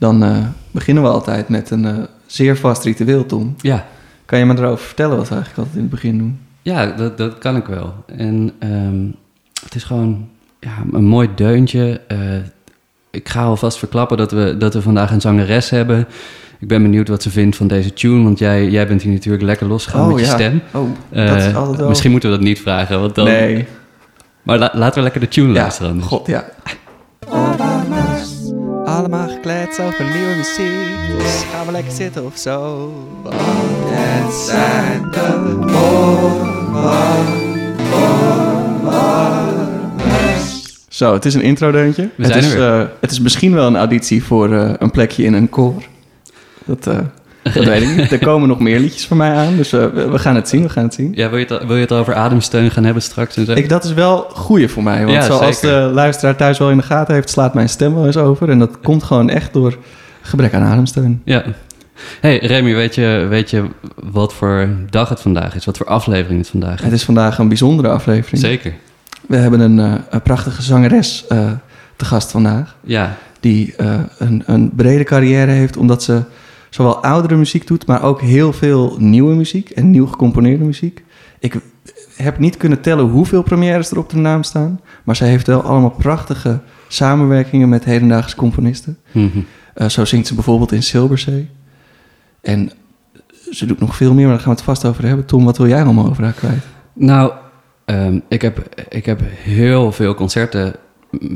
dan eh, beginnen we altijd met een eh, zeer vast ritueel, Tom. Ja, Kan je me erover vertellen wat we eigenlijk altijd in het begin doen? ja dat, dat kan ik wel. En ehm, het is gewoon ja, een mooi deuntje. Eh, ik ga alvast verklappen dat we, dat we vandaag een zangeres hebben. Ik ben benieuwd wat ze vindt van deze tune, want jij, jij bent hier natuurlijk lekker losgegaan met je stem. Oh, dat is altijd wel... Misschien moeten we dat niet vragen, want dan... Nee. Maar la- laten we lekker de tune Ja, luisteren. god, ja. Allemaal gekleed over nieuwe muziek. Dus gaan we lekker zitten of zo. Want het zijn de Zo, het is een intro-deuntje. We het, zijn is, er weer. eh, het is misschien wel een auditie voor eh, een plekje in een koor. Dat, eh, dat weet ik niet. Er komen nog meer liedjes van mij aan, dus eh, we, we gaan het zien, we gaan het zien. Ja, wil je, het, wil je het over ademsteun gaan hebben straks en zo? Ik, dat is wel goeie voor mij. Want Ja, zoals zeker. de luisteraar thuis wel in de gaten heeft, slaat mijn stem wel eens over. En dat komt gewoon echt door gebrek aan ademsteun. Ja. hey, Remy, weet je, weet je wat voor dag het vandaag is? Wat voor aflevering het vandaag is? Het is vandaag een bijzondere aflevering. Zeker. We hebben een, eh, een prachtige zangeres eh, te gast vandaag. Ja, Die een, een brede carrière heeft, omdat ze zowel oudere muziek doet, maar ook heel veel nieuwe muziek en nieuw gecomponeerde muziek. Ik heb niet kunnen tellen hoeveel premières er op de naam staan, maar zij heeft wel allemaal prachtige samenwerkingen met hedendaagse componisten. Mhm. Eh, zo zingt ze bijvoorbeeld in Silberzee. En ze doet nog veel meer, maar daar gaan we het vast over hebben. Tom, wat wil jij allemaal over haar kwijt? Nou, ehm, ik, heb, ik heb heel veel concerten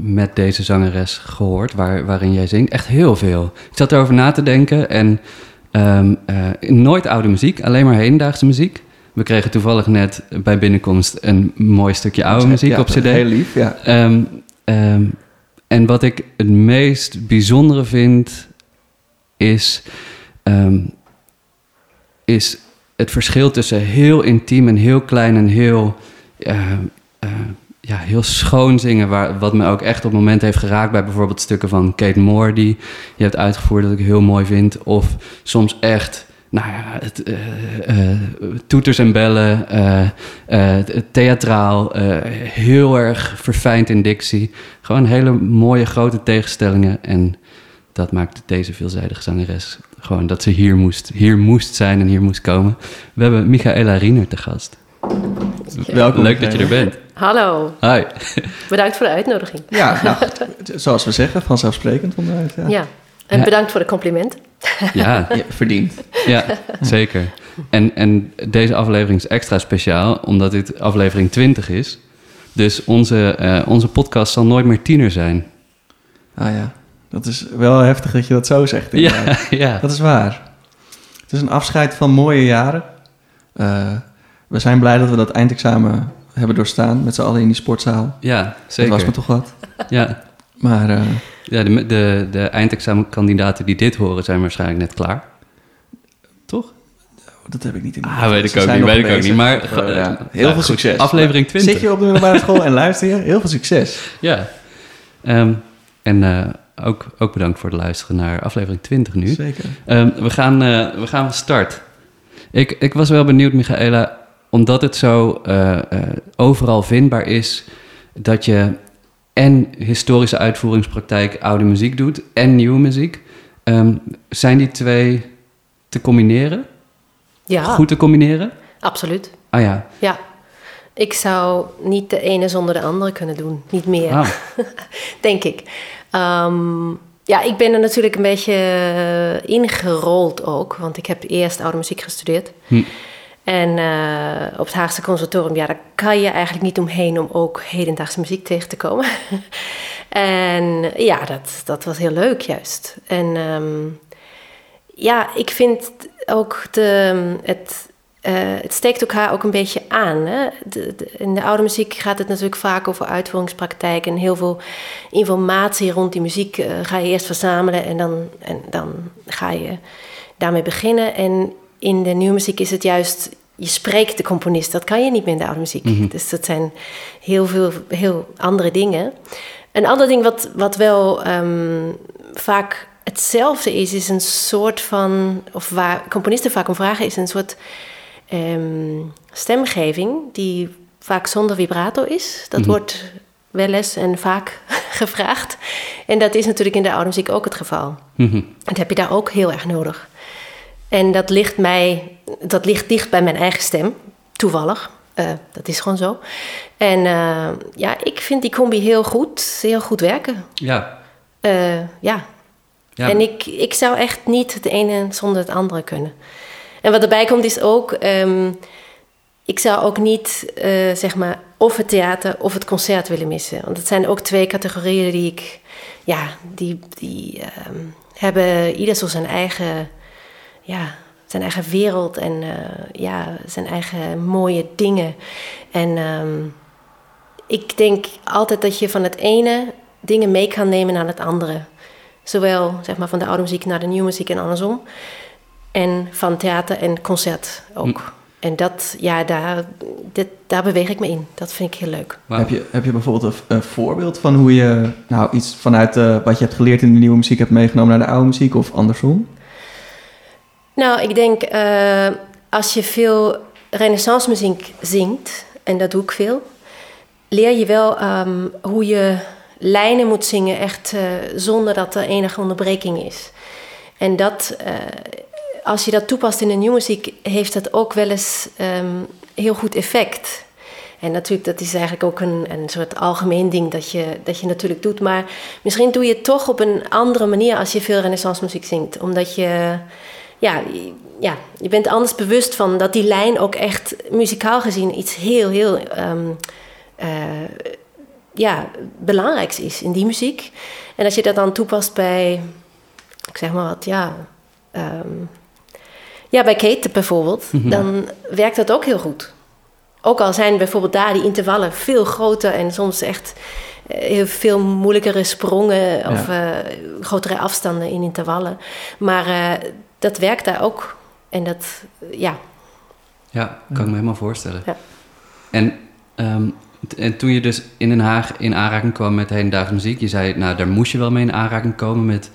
met deze zangeres gehoord, waar, waarin jij zingt. Echt heel veel. Ik zat erover na te denken en ehm, eh, nooit oude muziek, alleen maar hedendaagse muziek. We kregen toevallig net bij binnenkomst een mooi stukje oude muziek Ja, op cd. Heel lief, ja. Ehm, ehm, en wat ik het meest bijzondere vind, is, is het verschil tussen heel intiem en heel klein en heel, ja, heel schoon zingen. Waar, wat me ook echt op het moment heeft geraakt bij bijvoorbeeld stukken van Kate Moore, die je hebt uitgevoerd, dat ik heel mooi vind. Of soms echt. Nou ja, het, eh, eh, toeters en bellen, eh, theatraal, heel erg verfijnd in dictie. Gewoon hele mooie grote tegenstellingen. En dat maakt deze veelzijdige zangeres gewoon dat ze hier moest, hier moest zijn en hier moest komen. We hebben Michaela Riener te gast. Welkom. Leuk dat je er bent. Hallo, Hi. bedankt voor de uitnodiging. Ja, nou, zoals we zeggen, vanzelfsprekend onderuit. Ja. Ja, en Ja. bedankt voor de compliment. Ja, verdiend. ja zeker. En, en deze aflevering is extra speciaal, omdat dit aflevering 20 is. Dus onze, eh, onze podcast zal nooit meer tiener zijn. Ah ja, dat is wel heftig dat je dat zo zegt. Ja, inderdaad. ja. Dat is waar. Het is een afscheid van mooie jaren. Eh, we zijn blij dat we dat eindexamen hebben doorstaan met z'n allen in die sportzaal. Ja, Dat zeker. was me toch wat. Ja, Maar eh, ja de, de, de eindexamenkandidaten die dit horen zijn waarschijnlijk net klaar. Toch? dat heb ik niet in mijn Ah, weet ik ook niet, weet ik ook niet. Maar Eh, eh, ja, nou, heel veel goed. succes. Aflevering 20. Zit je op de middelbare school en luister je? Heel veel succes. Ja. Ehm, en ook, ook bedankt voor het luisteren naar aflevering 20 nu. Zeker. Ehm, we, gaan, we gaan van start. Ik, ik was wel benieuwd, Michaela, omdat het zo eh, eh, overal vindbaar is dat je en historische uitvoeringspraktijk oude muziek doet en nieuwe muziek. Ehm, zijn die twee te combineren? Ja, Goed te combineren? absoluut. Ah ja. Ja, ik zou niet de ene zonder de andere kunnen doen. Niet meer, Ah, denk ik. Ehm, ja, ik ben er natuurlijk een beetje eh, ingerold ook. Want ik heb eerst oude muziek gestudeerd. Hm. En eh, op het Haagse conservatorium, ja, daar kan je eigenlijk niet omheen om ook hedendaagse muziek tegen te komen. en ja, dat, dat was heel leuk juist. En ehm, ja, ik vind ook de, het, eh, het steekt elkaar ook een beetje aan. Hè? In de oude muziek gaat het natuurlijk vaak over uitvoeringspraktijk en heel veel informatie rond die muziek eh, ga je eerst verzamelen en dan, en dan ga je daarmee beginnen. En in de nieuwe muziek is het juist, je spreekt de componist, dat kan je niet meer in de oude muziek. Dus dat zijn heel veel heel andere dingen. Een ander ding wat, wat wel ehm, vaak hetzelfde is, is een soort van, of waar componisten vaak om vragen, is een soort ehm, stemgeving die vaak zonder vibrato is. Dat Mhm. wordt wel eens en vaak gevraagd. En dat is natuurlijk in de oude muziek ook het geval. Mm Dat heb je daar ook heel erg nodig. En dat ligt mij, dat ligt dicht bij mijn eigen stem, toevallig. Uh, dat is gewoon zo. En uh, ja, ik vind die combi heel goed, heel goed werken. Ja. Uh, ja. ja. En ik, ik zou echt niet het ene zonder het andere kunnen. En wat erbij komt is ook, um, ik zou ook niet, zeg maar, of het theater of het concert willen missen. Want het zijn ook twee categorieën die ik, ja, die, die um, hebben ieder zo zijn eigen, ja, zijn eigen wereld en uh, ja, zijn eigen mooie dingen. En um, ik denk altijd dat je van het ene dingen mee kan nemen naar het andere. Zowel zeg maar, van de oude muziek naar de nieuwe muziek en andersom. En van theater en concert ook. Hm. En dat, ja, daar, dit, daar beweeg ik me in. Dat vind ik heel leuk. Heb, je, heb je bijvoorbeeld een, een, voorbeeld van hoe je nou, iets vanuit uh, wat je hebt geleerd in de nieuwe muziek hebt meegenomen naar de oude muziek of andersom? Nou, ik denk uh, als je veel renaissance muziek zingt, en dat doe ik veel, leer je wel um, hoe je lijnen moet zingen, echt uh, zonder dat er enige onderbreking is. En dat, uh, als je dat toepast in de nieuwe muziek, heeft dat ook wel eens um, heel goed effect. En natuurlijk, dat is eigenlijk ook een, een soort algemeen ding dat je, dat je natuurlijk doet. Maar misschien doe je het toch op een andere manier als je veel renaissance muziek zingt. Omdat je ja, ja, je bent anders bewust van dat die lijn ook echt muzikaal gezien iets heel, heel um, uh, ja, belangrijks is in die muziek. En als je dat dan toepast bij, ik zeg maar wat, ja, um, ja bij Kate bijvoorbeeld, mm -hmm. dan werkt dat ook heel goed. Ook al zijn bijvoorbeeld daar die intervallen veel groter en soms echt eh, heel veel moeilijkere sprongen of ja. uh, grotere afstanden in intervallen. Maar uh, dat werkt daar ook. En dat, ja. Ja, kan ik me helemaal voorstellen. Ja. En, um, en toen je dus in Den Haag in aanraking kwam met hedendaagse muziek, je zei, nou, daar moest je wel mee in aanraking komen met,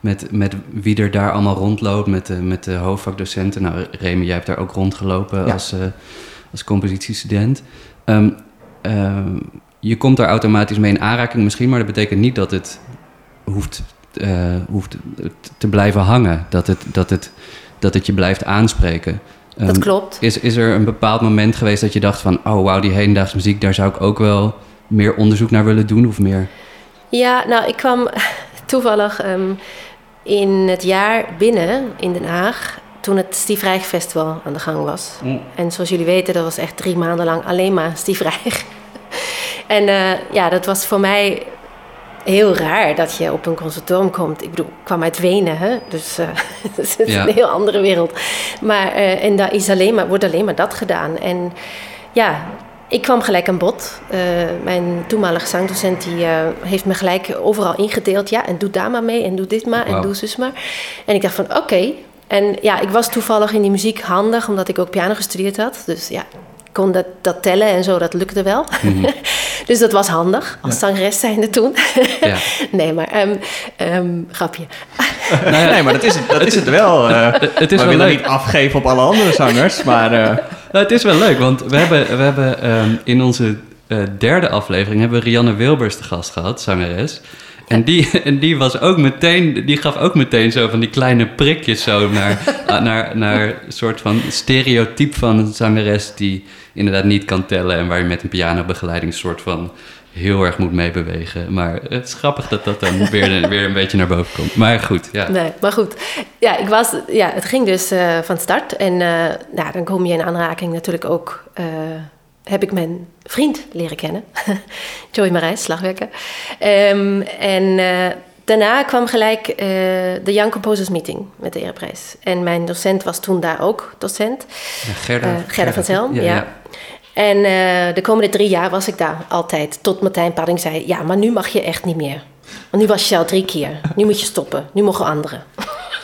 met, met wie er daar allemaal rondloopt, met de, met de hoofdvakdocenten. Nou, Remy, jij hebt daar ook rondgelopen ja. als, uh, als compositiestudent. Um, uh, je komt daar automatisch mee in aanraking misschien, maar dat betekent niet dat het hoeft uh, hoeft te blijven hangen. Dat het, dat het, dat het je blijft aanspreken. Um, dat klopt. Is, is er een bepaald moment geweest dat je dacht van... oh wauw, die hedendaagse muziek, daar zou ik ook wel meer onderzoek naar willen doen of meer? Ja, nou, ik kwam toevallig um, in het jaar binnen in Den Haag... toen het Stief Rijg Festival aan de gang was. Mm. En zoals jullie weten, dat was echt drie maanden lang alleen maar Stief Rijg. en uh, ja, dat was voor mij heel raar dat je op een conservatorium komt. Ik bedoel, ik kwam uit Wenen, hè? dus uh, het is ja. een heel andere wereld. Maar, uh, en daar is alleen maar, wordt alleen maar dat gedaan. En ja, ik kwam gelijk aan bod. Uh, mijn toenmalige zangdocent die, heeft me gelijk overal ingedeeld. Ja, en doe daar maar mee en doe dit maar wow. en doe zus maar. En ik dacht van, oké. Okay. En ja, ik was toevallig in die muziek handig, omdat ik ook piano gestudeerd had. Dus ja, kon dat, dat tellen en zo, dat lukte wel. Mm -hmm. dus dat was handig, als ja. zangeres zijnde toen. ja. Nee, maar um, um, grapje. nou ja, nee, maar dat is het, dat is het wel. Uh, het is we wel willen leuk. niet afgeven op alle andere zangers, maar... Uh... Nou, het is wel leuk, want we hebben, we hebben um, in onze uh, derde aflevering... hebben we Rianne Wilbers te gast gehad, zangeres... En die, en die was ook meteen, die gaf ook meteen zo van die kleine prikjes zo naar, naar, naar een soort van stereotype van een zangeres die inderdaad niet kan tellen en waar je met een pianobegeleiding soort van heel erg moet meebewegen. Maar het is grappig dat dat dan weer, weer een beetje naar boven komt. Maar goed, ja. Nee, maar goed. Ja, ik was, ja het ging dus uh, van start. En uh, nou, dan kom je in aanraking natuurlijk ook... Uh, heb ik mijn vriend leren kennen. Joey Marijs, slagwerker. Um, en uh, daarna kwam gelijk uh, de Young Composers Meeting met de Ereprijs. En mijn docent was toen daar ook docent. Ja, Gerda, uh, Gerda, Gerda van Zelm, ja. ja. En de komende drie jaar was ik daar altijd. Tot Martijn Padding zei, ja, maar nu mag je echt niet meer. Want nu was je al drie keer. Nu moet je stoppen. Nu mogen anderen.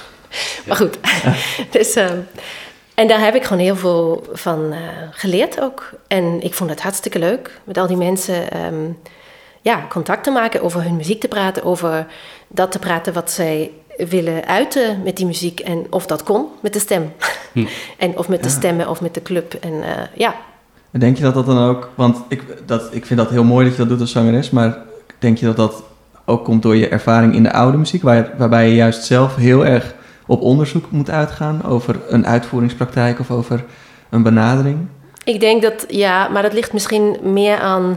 maar goed. dus... En daar heb ik gewoon heel veel van uh, geleerd ook. En ik vond het hartstikke leuk met al die mensen um, ja, contact te maken, over hun muziek te praten, over dat te praten wat zij willen uiten met die muziek en of dat kon met de stem. Hm. en of met de stemmen of met de club. En uh, ja. En denk je dat dat dan ook... Want ik, dat, ik vind dat heel mooi dat je dat doet als zangeres, maar denk je dat dat ook komt door je ervaring in de oude muziek, waar, waarbij je juist zelf heel erg op onderzoek moet uitgaan over een uitvoeringspraktijk of over een benadering? Ik denk dat, ja, maar dat ligt misschien meer aan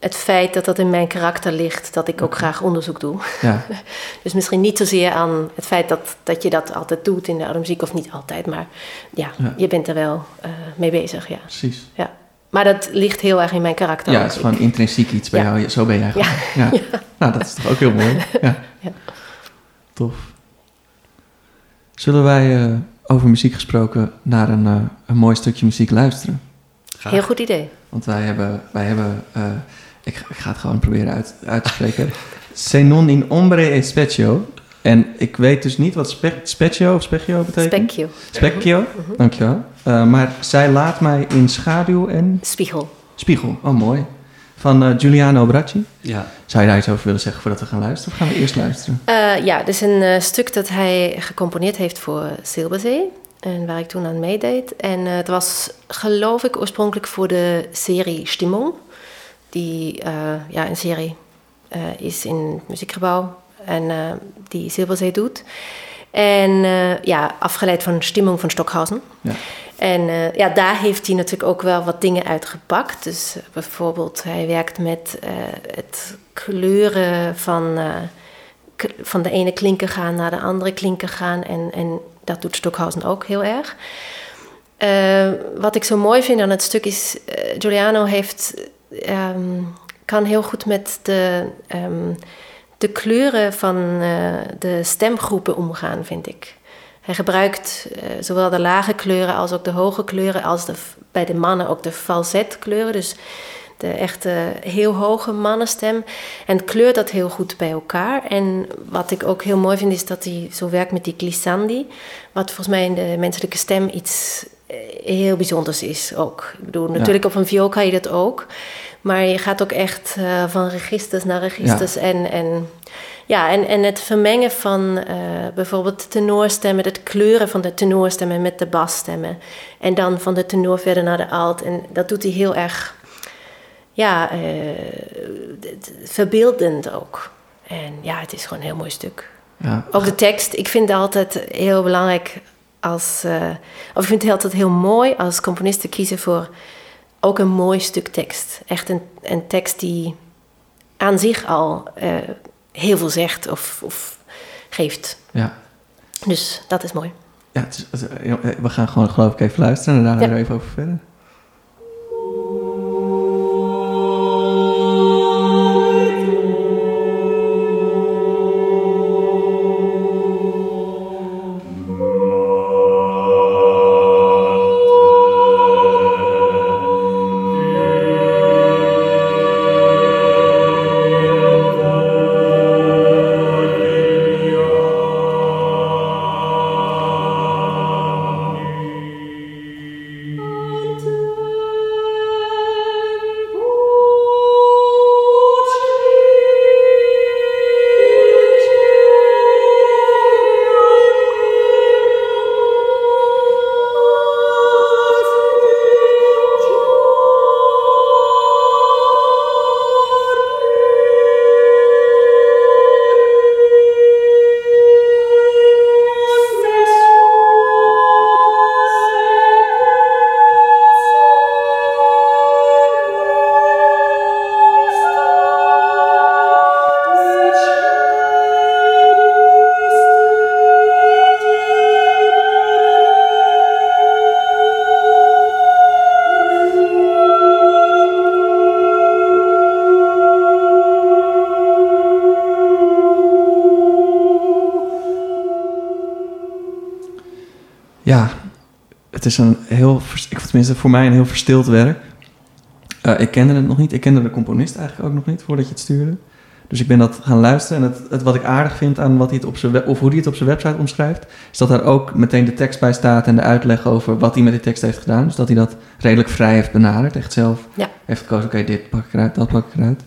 het feit dat dat in mijn karakter ligt, dat ik ook graag onderzoek doe. Ja. dus misschien niet zozeer aan het feit dat, dat je dat altijd doet in de oude of niet altijd, maar ja, Ja. je bent er wel eh, mee bezig, ja. Precies. ja. Maar dat ligt heel erg in mijn karakter. Ja, het is gewoon intrinsiek iets bij Ja. jou. Zo ben jij Ja. Nou, dat is toch ook heel mooi. Ja. Ja. Tof. Zullen wij eh, over muziek gesproken naar een, eh, een mooi stukje muziek luisteren? Heel goed idee. Want wij hebben, wij hebben eh, ik, ik ga het gewoon proberen uit, uit te spreken. Se non in ombre e specchio. En ik weet dus niet wat spe, specchio of specchio betekent. Spekje. Specchio, dankjewel. Eh, maar zij laat mij in schaduw en Spiegel. spiegel. Oh, mooi. Van eh, Giuliano Bracci. Ja. Zou je daar iets over willen zeggen voordat we gaan luisteren? Of gaan we eerst luisteren? Eh, ja, dit is een eh, stuk dat hij gecomponeerd heeft voor Silberzee. En waar ik toen aan meedeed. En het was, geloof ik, oorspronkelijk voor de serie Stimmung. Die eh, ja, een serie eh, is in het muziekgebouw. En eh, die Silberzee doet. En eh, ja, afgeleid van Stimmung van Stockhausen. Ja. En eh, ja, daar heeft hij natuurlijk ook wel wat dingen uitgepakt. Dus eh, bijvoorbeeld, hij werkt met eh, het kleuren van, van de ene klinker gaan naar de andere klinker gaan. En, en dat doet Stockhausen ook heel erg. Wat ik zo mooi vind aan het stuk is, Giuliano heeft, ehm, kan heel goed met de, ehm, de kleuren van de stemgroepen omgaan, vind ik. Hij gebruikt eh, zowel de lage kleuren als ook de hoge kleuren, als de, bij de mannen ook de falsetkleuren. Dus de echte heel hoge mannenstem. En kleurt dat heel goed bij elkaar. En wat ik ook heel mooi vind, is dat hij zo werkt met die glissandi. Wat volgens mij in de menselijke stem iets eh, heel bijzonders is ook. Ik bedoel, natuurlijk op een viool kan je dat ook. Maar je gaat ook echt eh, van registers naar registers. En, en, ja, en, en het vermengen van eh, bijvoorbeeld de tenorstemmen, het kleuren van de tenorstemmen met de basstemmen. En dan van de tenor verder naar de alt. En dat doet hij heel erg, ja, eh, verbeeldend ook. En ja, het is gewoon een heel mooi stuk. Ja. Ook de tekst, ik vind het altijd heel belangrijk als, eh, of ik vind het altijd heel mooi als componist te kiezen voor ook een mooi stuk tekst. Echt een, een tekst die aan zich al heel veel zegt of, of geeft. Ja. Dus dat is mooi. Ja, het is- het- eh, we gaan gewoon geloof ik even luisteren en daarna Ja. er even over verder. Het is een heel, tenminste voor mij een heel verstild werk. Eh, ik kende het nog niet. Ik kende de componist eigenlijk ook nog niet voordat je het stuurde. Dus ik ben dat gaan luisteren. En het, het wat ik aardig vind aan wat hij het op zijn of hoe hij het op zijn website omschrijft, is dat daar ook meteen de tekst bij staat en de uitleg over wat hij met die tekst heeft gedaan. Dus dat hij dat redelijk vrij heeft benaderd. Echt zelf Ja. heeft gekozen, oké, dit pak ik eruit, dat pak ik eruit.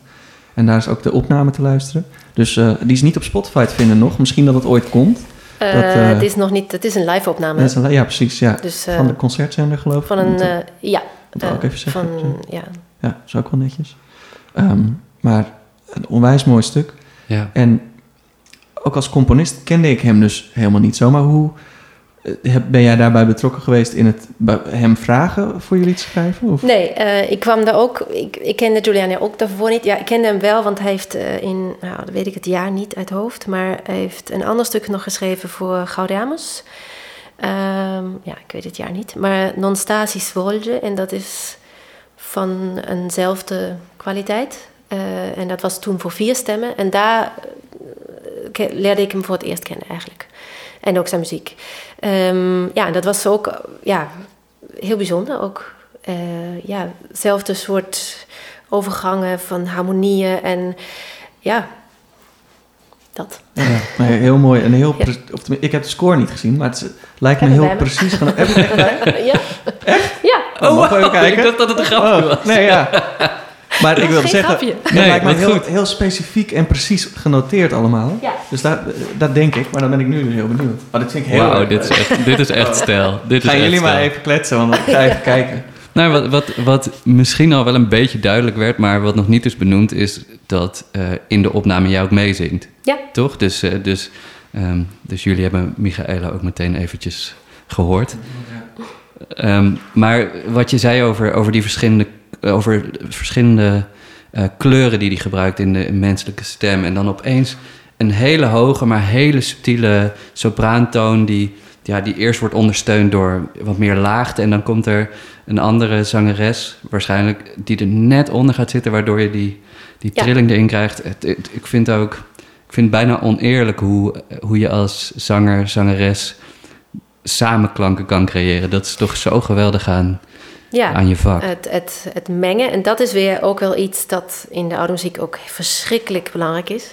En daar is ook de opname te luisteren. Dus eh, die is niet op Spotify te vinden nog. Misschien dat het ooit komt. Eh, Dat, eh, het is nog niet, het is een live opname. Dat is een- ja, precies. Ja. Dus, eh, van de concertzender geloof ik. van een, eh, ja, Dat wil ik ook even zeggen. Van, Zo. ja. Ja, dat is ook wel netjes. Ehm, maar een onwijs mooi stuk. Ja. En ook als componist kende ik hem dus helemaal niet zo. Maar hoe eh, ben jij daarbij betrokken geweest in het hem vragen voor jullie te schrijven? Of? Nee, eh, ik kwam daar ook. Ik, ik kende Giuliani ook daarvoor niet. Ja, ik kende hem wel, want hij heeft eh, in. Nou, dat weet ik het jaar niet uit hoofd. Maar hij heeft een ander stuk nog geschreven voor Gaudeamus. Ehm, ja, ik weet het jaar niet. Maar Non Stasi Svolge. En dat is van eenzelfde kwaliteit. Eh, en dat was toen voor vier stemmen. En daar eh, leerde ik hem voor het eerst kennen eigenlijk. En ook zijn muziek. Ehm, ja, en dat was ook ja, heel bijzonder. Ook eh, ja, hetzelfde soort overgangen van harmonieën. En ja, dat. Ja, nee, heel mooi. En heel Ja. of ik heb de score niet gezien, maar het lijkt me heel me? precies. het echt ja. Echt? Ja. Oh, mag ik even kijken? Ik dacht dat het een grapje Oh, was. nee, ja. Maar ik wilde geen zeggen, grapje. het Nee, lijkt me heel, goed. heel specifiek en precies genoteerd allemaal. Ja. Dus dat, dat denk ik, maar dan ben ik nu dus heel benieuwd. Maar dit vind ik heel Wauw, dit is echt, dit is echt stijl. Dit is Gaan echt jullie maar stijl. even kletsen, want ik ga even kijken. Nou, wat, wat, wat misschien al wel een beetje duidelijk werd, maar wat nog niet is benoemd, is dat eh, in de opname jij ook meezingt. Ja. Toch? Dus, eh, dus, ehm, dus jullie hebben Michaela ook meteen eventjes gehoord. Ehm, maar wat je zei over, over die verschillende, over verschillende eh, kleuren die hij gebruikt in de menselijke stem. En dan opeens een hele hoge, maar hele subtiele sopraantoon die, ja, die eerst wordt ondersteund door wat meer laagte. En dan komt er een andere zangeres, waarschijnlijk, die er net onder gaat zitten, waardoor je die, die Ja. trilling erin krijgt. Het, het- ik vind ook, ik vind het bijna oneerlijk hoe, hoe je als zanger, zangeres samenklanken kan creëren. Dat is toch zo geweldig aan, Ja. aan je vak. Het, het, het mengen. En dat is weer ook wel iets dat in de oude muziek ook verschrikkelijk belangrijk is.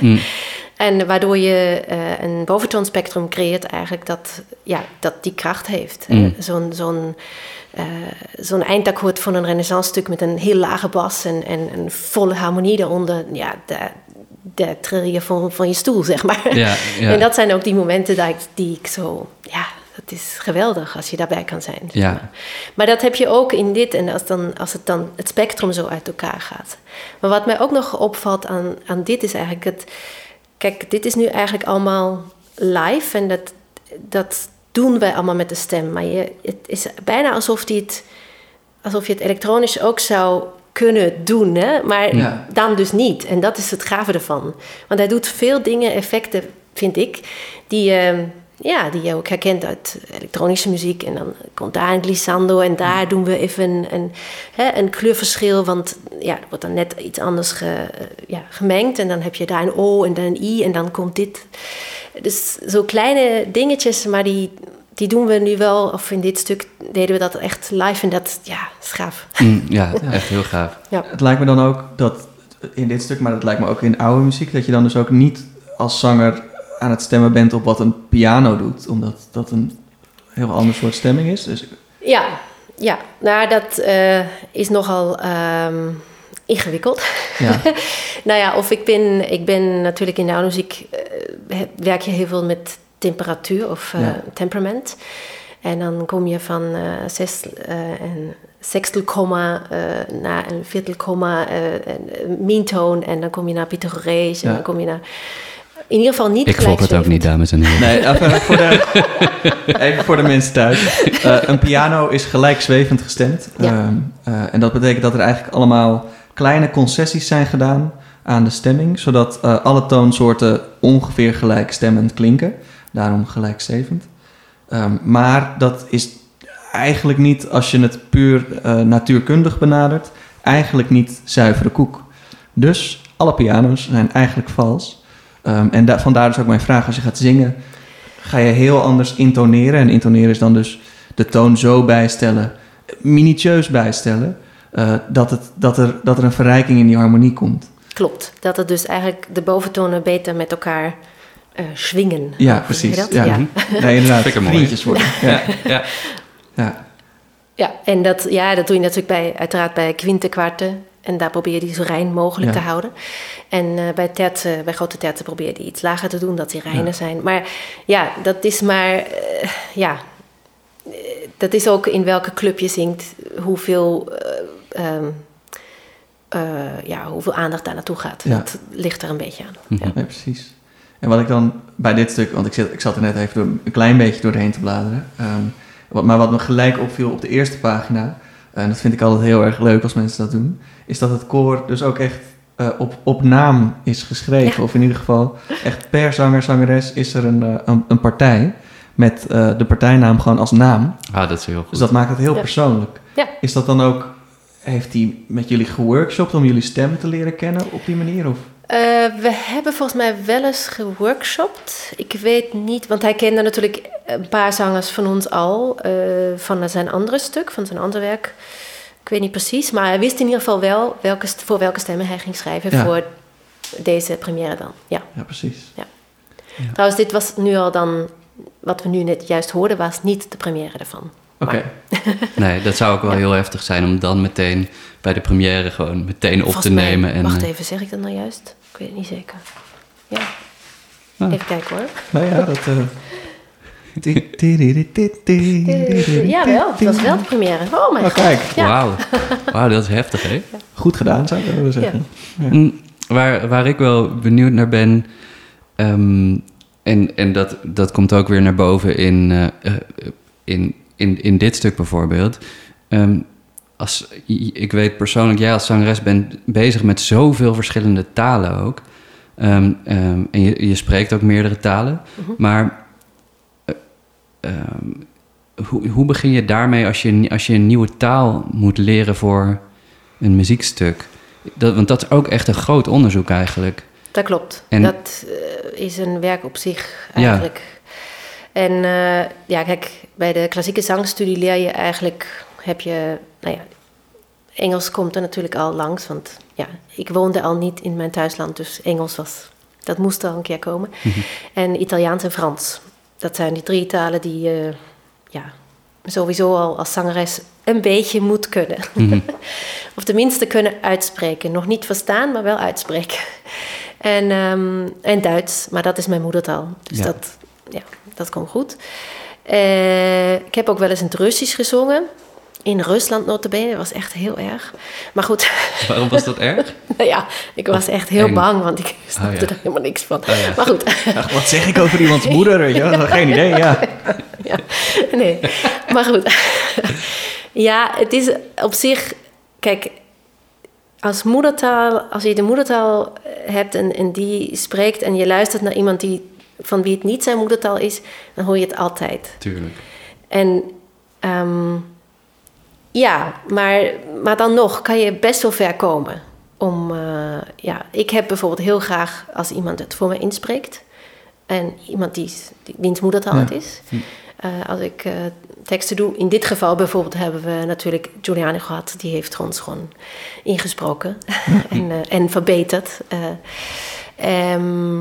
Mm. En waardoor je eh, een boventoonspectrum creëert eigenlijk dat, ja, dat die kracht heeft. Mm. Eh, Zo'n zo'n eh, zo'n eindakkoord van een renaissance stuk met een heel lage bas en, en een volle harmonie daaronder. Ja, daar, daar tril je van, van je stoel, zeg maar. Ja, ja. En dat zijn ook die momenten dat ik, die ik zo... Ja, het is geweldig als je daarbij kan zijn. zeg Ja. maar. Maar dat heb je ook in dit en als, dan, als het dan het spectrum zo uit elkaar gaat. Maar wat mij ook nog opvalt aan, aan dit is eigenlijk het. Kijk, dit is nu eigenlijk allemaal live en dat, dat doen wij allemaal met de stem. Maar je, het is bijna alsof, die het, alsof je het elektronisch ook zou kunnen doen, hè? maar Ja. dan dus niet. En dat is het gave ervan. Want hij doet veel dingen, effecten, vind ik, die, ehm, ja, die je ook herkent uit elektronische muziek. En dan komt daar een glissando en daar doen we even een, een, hè, een kleurverschil. Want ja, er wordt dan net iets anders ge, eh, ja, gemengd. En dan heb je daar een O en dan een I en dan komt dit. Dus zo kleine dingetjes, maar die, die doen we nu wel. Of in dit stuk deden we dat echt live en dat ja, is gaaf. Mm, ja, echt heel gaaf. Ja. Het lijkt me dan ook dat in dit stuk, maar dat lijkt me ook in oude muziek, dat je dan dus ook niet als zanger aan het stemmen bent op wat een piano doet, omdat dat een heel ander soort stemming is. Dus Ja, ja. nou dat eh, is nogal ehm, ingewikkeld. ja, nou ja, of ik ben, ik ben natuurlijk in de muziek, eh, he- werk je heel veel met temperatuur of eh, Ja. temperament. En dan kom je van eh zes, eh, een sextelkomma eh, naar een viertelkomma, eh, een, een mintoon. En dan kom je naar Pythagorees en Ja. dan kom je naar... In ieder geval niet Ik volg het ook niet, dames en heren. nee, even voor de, even voor de mensen thuis. Eh, een piano is gelijkzwevend gestemd. Ja. Ehm, eh, en dat betekent dat er eigenlijk allemaal kleine concessies zijn gedaan aan de stemming, zodat eh, alle toonsoorten ongeveer gelijkstemmend klinken. Daarom gelijkzwevend. Ehm, maar dat is eigenlijk niet, als je het puur eh, natuurkundig benadert, eigenlijk niet zuivere koek. Dus alle piano's zijn eigenlijk vals. Ehm, en da- vandaar dus ook mijn vraag, als je gaat zingen, ga je heel anders intoneren. En intoneren is dan dus de toon zo bijstellen, minutieus bijstellen, eh, dat, het, dat, er, dat er een verrijking in die harmonie komt. Klopt, dat het dus eigenlijk de boventonen beter met elkaar eh swingen. Ja, precies. dat? Ja. ja. Nee, inderdaad, vriendjes worden. Ja, Ja. ja. Ja, en dat, ja, dat doe je natuurlijk bij, uiteraard bij kwintenkwarten. En daar probeer je die zo rein mogelijk Ja. te houden. En eh, bij, terten, bij grote terten probeer je die iets lager te doen, dat die reiner Ja. zijn. Maar ja, dat is maar, eh, ja, eh, dat is ook in welke club je zingt, hoeveel, eh, ehm, eh, ja, hoeveel aandacht daar naartoe gaat. Ja. Dat ligt er een beetje aan. Mhm. Ja. Ja, precies. En wat ik dan bij dit stuk, want ik, zit, ik zat er net even door, een klein beetje doorheen te bladeren. ehm, wat, maar wat me gelijk opviel op de eerste pagina, en dat vind ik altijd heel erg leuk als mensen dat doen, is dat het koor dus ook echt eh, op, op naam is geschreven. Ja. Of in ieder geval echt per zanger, zangeres is er een, eh, een, een partij met eh, de partijnaam gewoon als naam. Ah, dat is heel goed. Dus dat maakt het heel Ja. persoonlijk. Ja. Is dat dan ook, heeft hij met jullie geworkshopt om jullie stem te leren kennen op die manier? Of? Eh, we hebben volgens mij wel eens geworkshopt. Ik weet niet, want hij kende natuurlijk een paar zangers van ons al. eh, van zijn andere stuk, van zijn ander werk. Ik weet niet precies, maar hij wist in ieder geval wel welke, voor welke stemmen hij ging schrijven Ja. voor deze première dan. Ja. Ja, precies. Trouwens, dit was nu al dan, wat we nu net juist hoorden, was niet de première ervan. Oké. Nee, dat zou ook wel Ja. heel heftig zijn om dan meteen bij de première gewoon meteen op Volgens te mij- nemen. En, wacht eh, even, zeg ik dat nou juist? Ik weet het niet zeker. Ja. Ah. Even kijken hoor. Nou ja, dat... eh, Eh, ja, wel. Het was wel de première. Oh mijn Oh, god. kijk. Ja. Wauw. Wauw, dat is heftig, hè? Goed gedaan, zou ik willen zeggen. Mm, Waar, waar ik wel benieuwd naar ben, ehm, en, en dat, dat komt ook weer naar boven in, eh, eh, in, in, in dit stuk bijvoorbeeld. Ehm, als, ik weet persoonlijk, jij als zangeres bent bezig met zoveel verschillende talen ook. Ehm, ehm, en je, je spreekt ook meerdere talen. Mhm. Maar eh, ehm, hoe, hoe begin je daarmee als je, als je een nieuwe taal moet leren voor een muziekstuk? Dat, want dat is ook echt een groot onderzoek eigenlijk. Dat klopt. En- Dat eh, is een werk op zich Ja. eigenlijk. En eh, ja, kijk, bij de klassieke zangstudie leer je eigenlijk, heb je, nou ja, Engels komt er natuurlijk al langs, want ja, ik woonde al niet in mijn thuisland, dus Engels was, dat moest al een keer komen. En Italiaans en Frans. Dat zijn die drie talen die je, ja, sowieso al als zangeres een beetje moet kunnen. Mhm. Of tenminste kunnen uitspreken. Nog niet verstaan, maar wel uitspreken. En, ehm, en Duits, maar dat is mijn moedertaal. Dus Ja. dat, ja, dat komt goed. Eh, ik heb ook wel eens in het Russisch gezongen. In Rusland notabene. Dat was echt heel erg. Maar goed, Waarom was dat erg? nou ja, ik was echt heel eng. bang, want ik snapte Oh, ja. er helemaal niks van. Oh, ja. Maar goed, Ach, wat zeg ik over iemands moeder? Weet je? wel? Geen idee, ja. ja, nee. Maar goed. ja, het is op zich... Kijk, als moedertaal... Als je de moedertaal hebt en, en die spreekt... en je luistert naar iemand die, van wie het niet zijn moedertaal is... dan hoor je het altijd. Tuurlijk. En ehm, ja, maar, maar dan nog kan je best wel ver komen. Om, eh, ja, ik heb bijvoorbeeld heel graag als iemand het voor me inspreekt. En iemand die, die wiens moedertaal Ja. het is. Eh, als ik eh, teksten doe, in dit geval bijvoorbeeld hebben we natuurlijk Giuliani gehad. Die heeft ons gewoon ingesproken en, en verbeterd. Eh, ehm,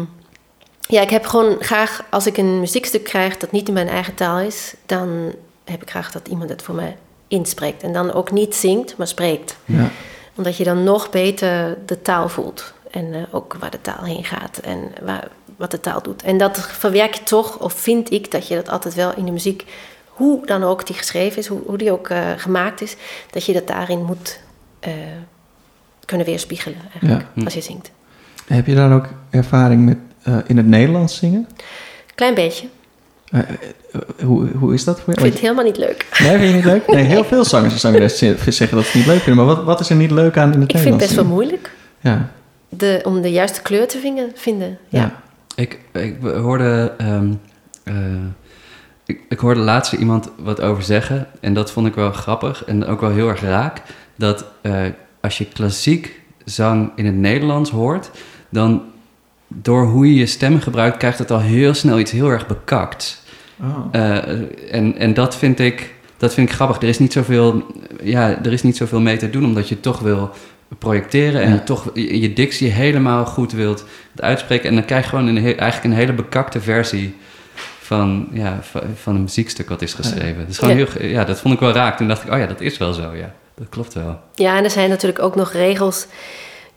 ja, ik heb gewoon graag, als ik een muziekstuk krijg dat niet in mijn eigen taal is, dan heb ik graag dat iemand het voor mij inspreekt. En dan ook niet zingt, maar spreekt. ja. Omdat je dan nog beter de taal voelt. En eh, ook waar de taal heen gaat en waar, wat de taal doet. En dat verwerk je toch, of vind ik dat je dat altijd wel in de muziek, hoe dan ook die geschreven is, hoe, hoe die ook eh, gemaakt is, dat je dat daarin moet eh, kunnen weerspiegelen eigenlijk, Ja. als je zingt. Heb je dan ook ervaring met in het Nederlands zingen? Klein beetje. Eh, eh, hoe, hoe is dat voor Ik je? vind het helemaal niet leuk. Nee, vind je niet leuk? Nee, heel veel zangers en zangeressen zeggen dat ze het niet leuk vinden. Maar wat, wat is er niet leuk aan in het Ik vind het best wel moeilijk Ja, de, om de juiste kleur te vingen, vinden. Ja. ja. Ik, ik hoorde, ehm, eh, ik, ik hoorde laatst iemand wat over zeggen. En dat vond ik wel grappig en ook wel heel erg raak. Dat eh, als je klassiek zang in het Nederlands hoort, dan door hoe je je stem gebruikt, krijgt het al heel snel iets heel erg bekakt. Oh. Eh, en, en dat vind ik, dat vind ik grappig. Er is niet zoveel, ja, er is niet zoveel mee te doen, omdat je toch wil projecteren en Ja. toch je, je dictie helemaal goed wilt uitspreken. En dan krijg je gewoon een, eigenlijk een hele bekakte versie van, ja, van, van een muziekstuk wat is geschreven. Dat, is gewoon Ja. heel, ja, dat vond ik wel raak. Toen dacht ik, oh ja, dat is wel zo, ja. Dat klopt wel. Ja, en er zijn natuurlijk ook nog regels.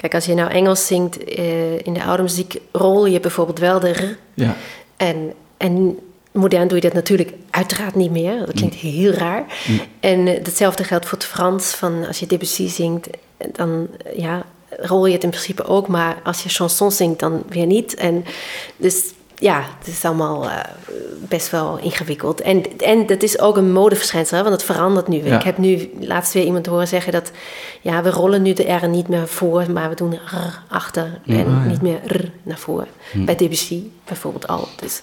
Kijk, als je nou Engels zingt, eh, in de oude muziek rol je bijvoorbeeld wel de r. Ja, En, en modern doe je dat natuurlijk uiteraard niet meer. Dat klinkt heel raar. Mm. En hetzelfde geldt voor het Frans. Van als je Debussy zingt, dan ja, rol je het in principe ook. Maar als je chanson zingt, dan weer niet. En dus ja, het is allemaal uh, best wel ingewikkeld. En, en dat is ook een modeverschijnsel, hè, want het verandert nu. Ja. Ik heb nu laatst weer iemand horen zeggen dat... ja, we rollen nu de R niet meer voor, maar we doen R achter... Ja. en ja. niet meer R naar voren. Hm. Bij Debussy bijvoorbeeld al. Dus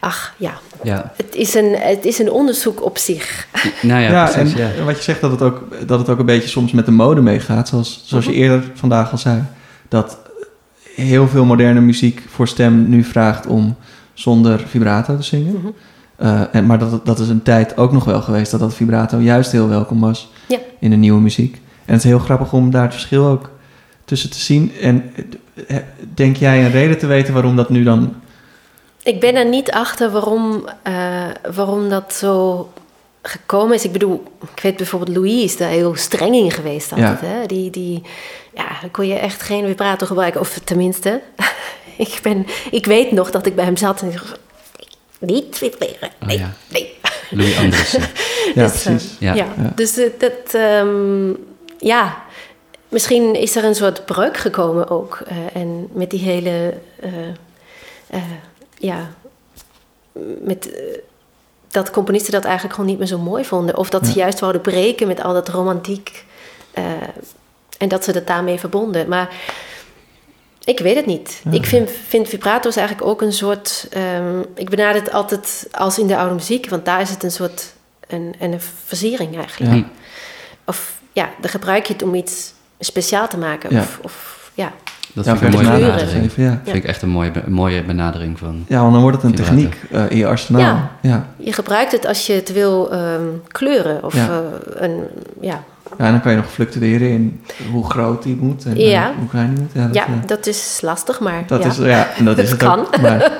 ach, ja. Ja, Het is een, het is een onderzoek op zich. nou ja, Ja, precies. en ja. wat je zegt dat het, ook, dat het ook een beetje soms met de mode meegaat. Zoals, zoals je Mhm. eerder vandaag al zei. Dat heel veel moderne muziek voor stem nu vraagt om zonder vibrato te zingen. Mhm. Eh, en, maar dat, dat is een tijd ook nog wel geweest dat dat vibrato juist heel welkom was Ja. in de nieuwe muziek. En het is heel grappig om daar het verschil ook tussen te zien. En eh, denk jij een reden te weten waarom dat nu dan... Ik ben er niet achter waarom, eh, waarom dat zo gekomen is. Ik bedoel, ik weet bijvoorbeeld Louis is daar heel streng in geweest altijd. Hè? Die, die, ja, dan kon je echt geen vibrato gebruiken. Of tenminste, ik, ben, ik weet nog dat ik bij hem zat en ik dacht, niet vibreren. Oh, Nee, ja. nee. Louis Andriessen. Ja, Dus, eh, precies. Ja. Ja. Ja. Dus eh, dat, ehm, ja, misschien is er een soort breuk gekomen ook. eh, en met die hele, eh, eh, ja, met eh, dat componisten dat eigenlijk gewoon niet meer zo mooi vonden. Of dat ze juist wouden breken met al dat romantiek. eh, en dat ze dat daarmee verbonden. Maar ik weet het niet. Ja. Ik vind, vind vibrato's eigenlijk ook een soort... ehm, ik benader het altijd als in de oude muziek. Want daar is het een soort... Een, een versiering eigenlijk. Ja. Of ja, dan gebruik je het om iets speciaal te maken. Of, of ja, Dat Ja, vind ik een mooie kleuren. benadering. Ja. Vind ik echt een mooie, een mooie benadering van... ja, want dan wordt het een techniek eh, in je arsenaal. Ja. Ja. je gebruikt het als je het wil ehm, kleuren. Of Ja. eh, een, ja, Ja, en dan kan je nog fluctueren in hoe groot die moet en Ja. eh, hoe klein die moet. Ja, dat, ja, eh, dat is lastig, maar dat ja. is, ja, en dat is het kan. ook. Maar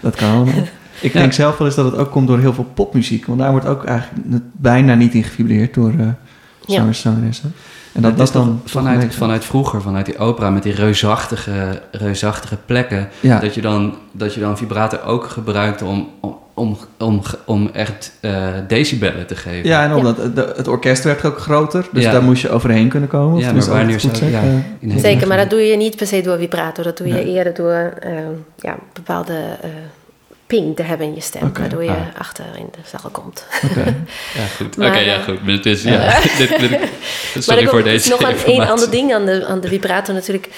dat kan allemaal. Ik Ja. denk zelf wel eens dat het ook komt door heel veel popmuziek. Want daar wordt ook eigenlijk bijna niet in gevibreerd door eh Ja. zangers, zangeressen. En dat, dat is dan toch vanuit, vanuit vroeger, vanuit die opera met die reusachtige, reusachtige plekken, Ja, dat, je dan, dat je dan vibrato ook gebruikt om, om, om, om, om echt eh, decibellen te geven. ja, en omdat het, de- het orkest werd ook groter. Dus Ja. daar moest je overheen kunnen komen. Ja, maar wanneer goed zou- ja, eh, in een- Zeker, maar dat doe je niet per se door vibrato. Dat doe je Nee. eerder door ehm, ja, bepaalde eh, ping te hebben in je stem. Waardoor je Ah. achter in de zaal komt. Oké. Ja, goed. Maar, Oké, ja, eh, goed. Is, ja, dit, dit- maar sorry voor deze nog een, ander ding aan de, aan de vibrato natuurlijk.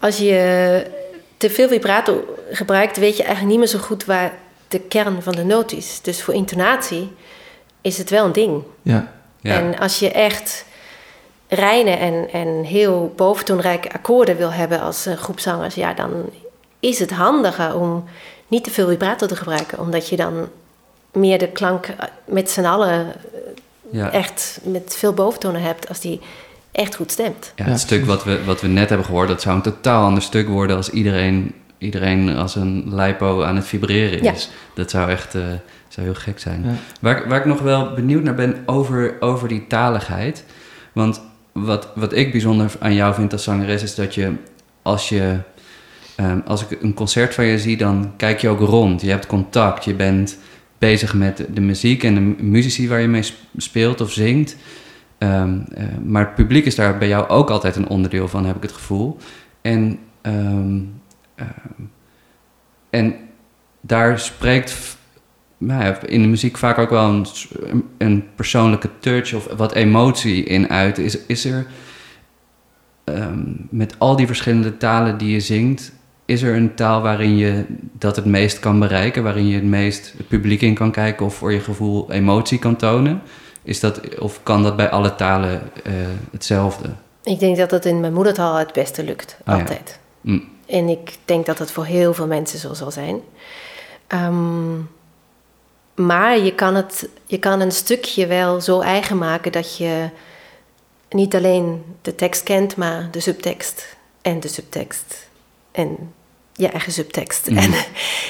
Als je te veel vibrato gebruikt, weet je eigenlijk niet meer zo goed waar de kern van de noot is. Dus voor intonatie is het wel een ding. Ja, Ja. En als je echt reine en, en heel boventoonrijke akkoorden wil hebben als een groep zangers, ja, dan is het handiger om niet te veel vibrato te gebruiken, omdat je dan meer de klank met z'n allen ja. echt met veel boventonen hebt als die echt goed stemt. Ja, Ja, het stuk wat we, wat we net hebben gehoord, dat zou een totaal ander stuk worden als iedereen, iedereen als een lipo aan het vibreren Ja. is. Dat zou echt eh, zou heel gek zijn. Ja. Waar, ik- waar ik nog wel benieuwd naar ben over, over die taligheid. Want wat, wat ik bijzonder aan jou vind als zangeres is dat je als je. Ehm, als ik een concert van je zie, dan kijk je ook rond. Je hebt contact. Je bent bezig met de muziek en de muzici waar je mee sp- speelt of zingt. Ehm, eh, maar het publiek is daar bij jou ook altijd een onderdeel van, heb ik het gevoel. En, ehm, en daar spreekt nou ja, in de muziek vaak ook wel een, een persoonlijke touch of wat emotie in uit. Is, is er met al die verschillende talen die je zingt, is er een taal waarin je dat het meest kan bereiken, waarin je het meest het publiek in kan kijken of voor je gevoel emotie kan tonen? Is dat, of kan dat bij alle talen eh, hetzelfde? Ik denk dat dat in mijn moedertaal het beste lukt, Ah, ja. altijd. Mm. En ik denk dat het voor heel veel mensen zo zal zijn. Ehm, maar je kan, het, je kan een stukje wel zo eigen maken dat je niet alleen de tekst kent, maar de subtekst en de subtekst en je eigen subtekst. Mhm. En,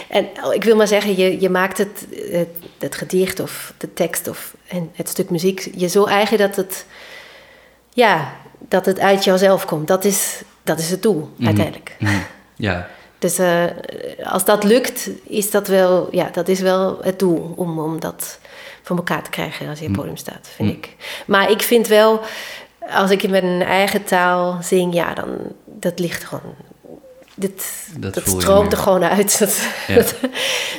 en oh, ik wil maar zeggen, je, je maakt het, het, het gedicht of de tekst of en het stuk muziek je zo eigen dat het, ja, dat het uit jouzelf komt. Dat is, dat is het doel Mhm. uiteindelijk. Mm. Ja, Dus eh, als dat lukt, is dat wel, ja, dat is wel het doel om, om dat voor elkaar te krijgen als je op podium staat, vind ik. Maar ik vind wel, als ik in mijn eigen taal zing, ja, dan dat ligt gewoon. Dit, Dat dat, stroomt er gewoon uit. Dat, Ja. dat,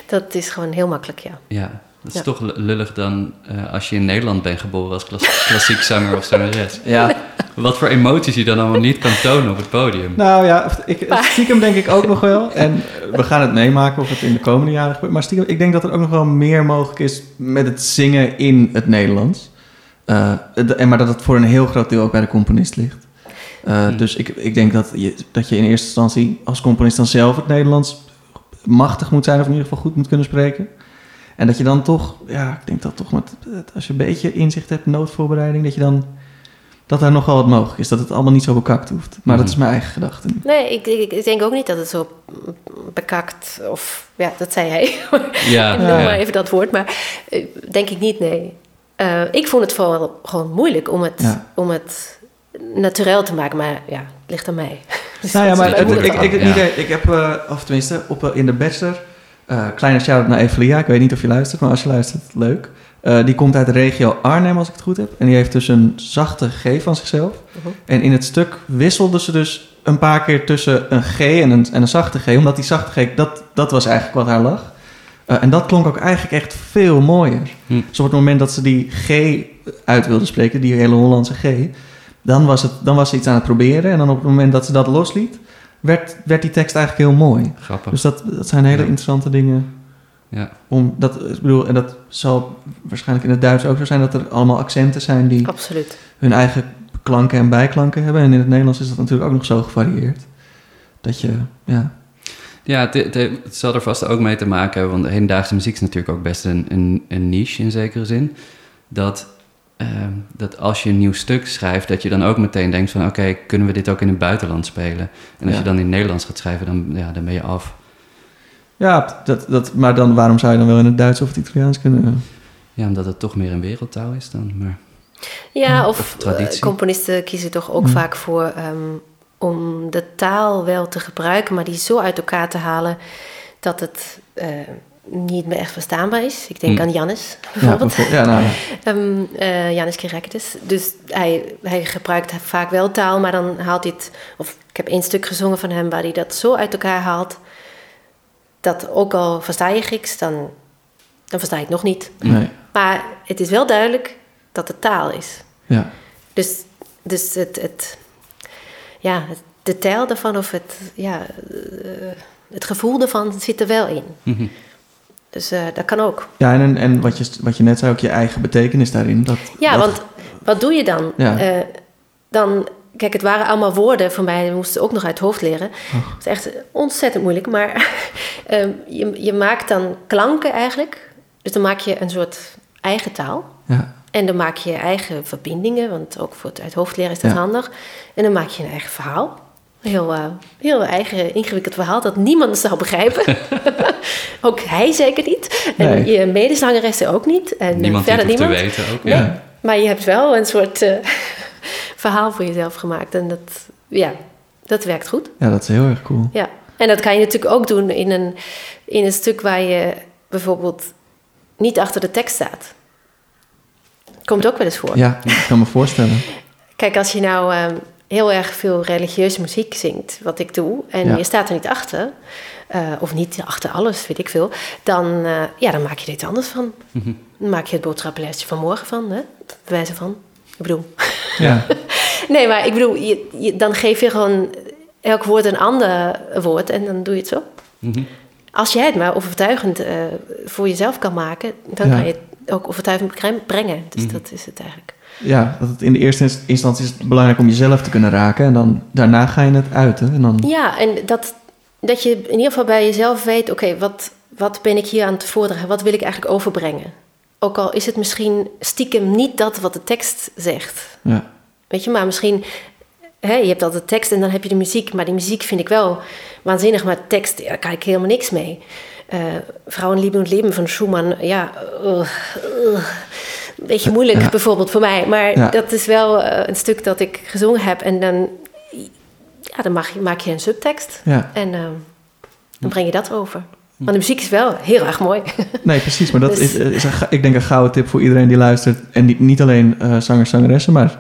dat is gewoon heel makkelijk, ja. Ja, dat is Ja. toch lullig dan eh, als je in Nederland bent geboren als klas- klassiek zanger of zangeres. Ja, Wat voor emoties je dan allemaal niet kan tonen op het podium. nou ja, ik, stiekem denk ik ook nog wel. En we gaan het meemaken of het in de komende jaren gebeurt. Maar stiekem, ik denk dat er ook nog wel meer mogelijk is met het zingen in het Nederlands. Eh, en maar dat het voor een heel groot deel ook bij de componist ligt. Eh, Hmm. Dus ik, ik denk dat je, dat je in eerste instantie als componist dan zelf het Nederlands machtig moet zijn, of in ieder geval goed moet kunnen spreken. En dat je dan toch, ja, ik denk dat toch met, als je een beetje inzicht hebt, noodvoorbereiding, dat je dan, dat daar nogal wat mogelijk is. Dat het allemaal niet zo bekakt hoeft. Maar dat is mijn eigen gedachte. Nee, ik, ik, ik denk ook niet dat het zo bekakt of... Ja, dat zei hij. Ja, Ik noem ja. maar even dat woord, maar eh, denk ik niet, nee. Eh, ik vond het vooral gewoon moeilijk om het, Ja. om het naturel te maken, maar ja, het ligt aan mij. Dus Nou ja, maar het- ik, ik, ik, ik heb, eh, of tenminste, op, eh, in de bachelor, eh, kleine shout-out naar Evelia. Ik weet niet of je luistert, maar als je luistert, leuk. Eh, die komt uit de regio Arnhem, als ik het goed heb. En die heeft dus een zachte G van zichzelf. Mhm. En in het stuk wisselde ze dus een paar keer tussen een G en een, en een zachte G. Omdat die zachte G, dat, dat was eigenlijk wat haar lag. Eh, en dat klonk ook eigenlijk echt veel mooier. Hm. Dus op het moment dat ze die G uit wilde spreken, die hele Hollandse G... Dan was, het, dan was ze iets aan het proberen. En dan op het moment dat ze dat losliet, werd, werd die tekst eigenlijk heel mooi. Grappig. Dus dat, dat zijn hele Ja. interessante dingen. Ja. Om, dat, ik bedoel, en dat zal waarschijnlijk in het Duits ook zo zijn... dat er allemaal accenten zijn die Absoluut. hun eigen klanken en bijklanken hebben. En in het Nederlands is dat natuurlijk ook nog zo gevarieerd. Dat je, ja... Ja, het, het, het zal er vast ook mee te maken hebben, want hedendaagse muziek is natuurlijk ook best een, een, een niche in zekere zin. Dat, ehm, dat als je een nieuw stuk schrijft, dat je dan ook meteen denkt van oké, kunnen we dit ook in het buitenland spelen? En als Ja. je dan in het Nederlands gaat schrijven, dan, ja, dan ben je af. Ja, dat, dat, maar dan, waarom zou je dan wel in het Duits of het Italiaans kunnen? Ja, omdat het toch meer een wereldtaal is dan. Maar, Ja, Of of, traditie. eh, componisten kiezen toch ook Mm. vaak voor ehm, om de taal wel te gebruiken, maar die zo uit elkaar te halen dat het eh, niet meer echt verstaanbaar is. Ik denk Mm. aan Jannes Ja, bijvoorbeeld. ja, nou, ja. Ehm eh Janis Kirakidis. Dus hij, hij gebruikt vaak wel taal, maar dan haalt hij het... Of ik heb één stuk gezongen van hem waar hij dat zo uit elkaar haalt... dat ook al versta je Grieks, dan, dan versta je het nog niet. nee. Maar het is wel duidelijk dat het taal is. Ja. Dus, dus het, het, ja, de taal daarvan of het, ja, eh, het gevoel ervan zit er wel in. Mhm. Dus eh, dat kan ook. Ja, en, en wat, je, wat je net zei, ook je eigen betekenis daarin. Dat, Ja, dat- want wat doe je dan? Ja. Eh, dan, kijk, het waren allemaal woorden voor mij, die moesten ook nog uit het hoofd leren. Het is echt ontzettend moeilijk, maar ehm, je, je maakt dan klanken eigenlijk. Dus dan maak je een soort eigen taal. Ja, En dan maak je je eigen verbindingen, want ook voor het uit het hoofd leren is dat Ja. handig. En dan maak je een eigen verhaal. Heel, eh, heel eigen, ingewikkeld verhaal dat niemand zou begrijpen. ook hij zeker niet. En Nee. je medezangeressen ook niet. En eh, niemand verder het niemand. te weten ook. Nee. Ja. Maar je hebt wel een soort eh, verhaal voor jezelf gemaakt. En dat, ja, dat werkt goed. ja, dat is heel erg cool. Ja. En dat kan je natuurlijk ook doen in een, in een stuk waar je bijvoorbeeld niet achter de tekst staat. Komt ook wel eens voor. Ja, ik kan me voorstellen. Kijk, als je nou ehm, heel erg veel religieuze muziek zingt, wat ik doe, en Ja. je staat er niet achter, eh, of niet achter alles, weet ik veel, dan, eh, ja, dan maak je er iets anders van. Mhm. Dan maak je het boodschappenlijstje van morgen van, hè? wijze van. Ik bedoel, Ja, nee, maar ik bedoel, je, je- dan geef je gewoon elk woord een ander woord en dan doe je het zo. Mhm. Als jij het maar overtuigend eh, voor jezelf kan maken, dan Ja. kan je het ook overtuigend bre- brengen. Dus Mhm. dat is het eigenlijk. Ja, dat het in de eerste inst- instantie is het belangrijk om jezelf te kunnen raken. En dan daarna ga je het uiten. En dan, Ja, en dat, dat je in ieder geval bij jezelf weet: oké, wat, wat ben ik hier aan het voordragen? Wat wil ik eigenlijk overbrengen? Ook al is het misschien stiekem niet dat wat de tekst zegt. ja, Weet je, maar misschien. Hè, je hebt altijd de tekst en dan heb je de muziek. Maar die muziek vind ik wel waanzinnig. Maar tekst, daar kan ik helemaal niks mee. Eh Vrouwenlieben und Leben van Schumann, ja, uh, uh, een beetje moeilijk Ja. bijvoorbeeld voor mij. Maar Ja. dat is wel eh, een stuk dat ik gezongen heb. En dan, ja, dan mag maak je een subtekst. ja. En ehm, dan breng je dat over. Want de muziek is wel heel erg mooi. Nee, precies. Maar dat Dus- is, is een, ik denk een gouden tip voor iedereen die luistert. En niet, niet alleen eh zangers, zangeressen, maar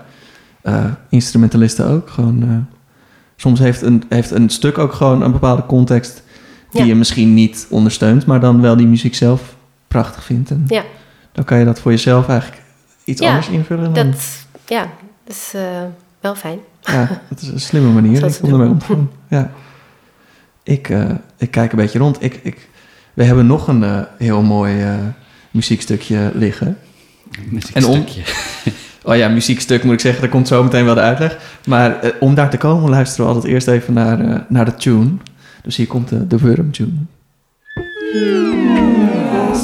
eh, instrumentalisten ook. Gewoon, eh, soms heeft een, heeft een stuk ook gewoon een bepaalde context die je misschien niet ondersteunt, maar dan wel die muziek zelf prachtig vindt. En Ja. Dan kan je dat voor jezelf eigenlijk iets Ja, anders invullen. Dan, Dat, ja, dat is eh, wel fijn. Ja, dat is een slimme manier ik om ermee om te gaan. Ja. Ik, eh, ik kijk een beetje rond. Ik, ik, we hebben nog een eh, heel mooi eh, muziekstukje liggen. En om- Muziekstukje. Oh ja, muziekstuk moet ik zeggen, daar komt zo meteen wel de uitleg. Maar om daar te komen luisteren we altijd eerst even naar, eh, naar de tune. Dus hier komt de, de Wurm tune.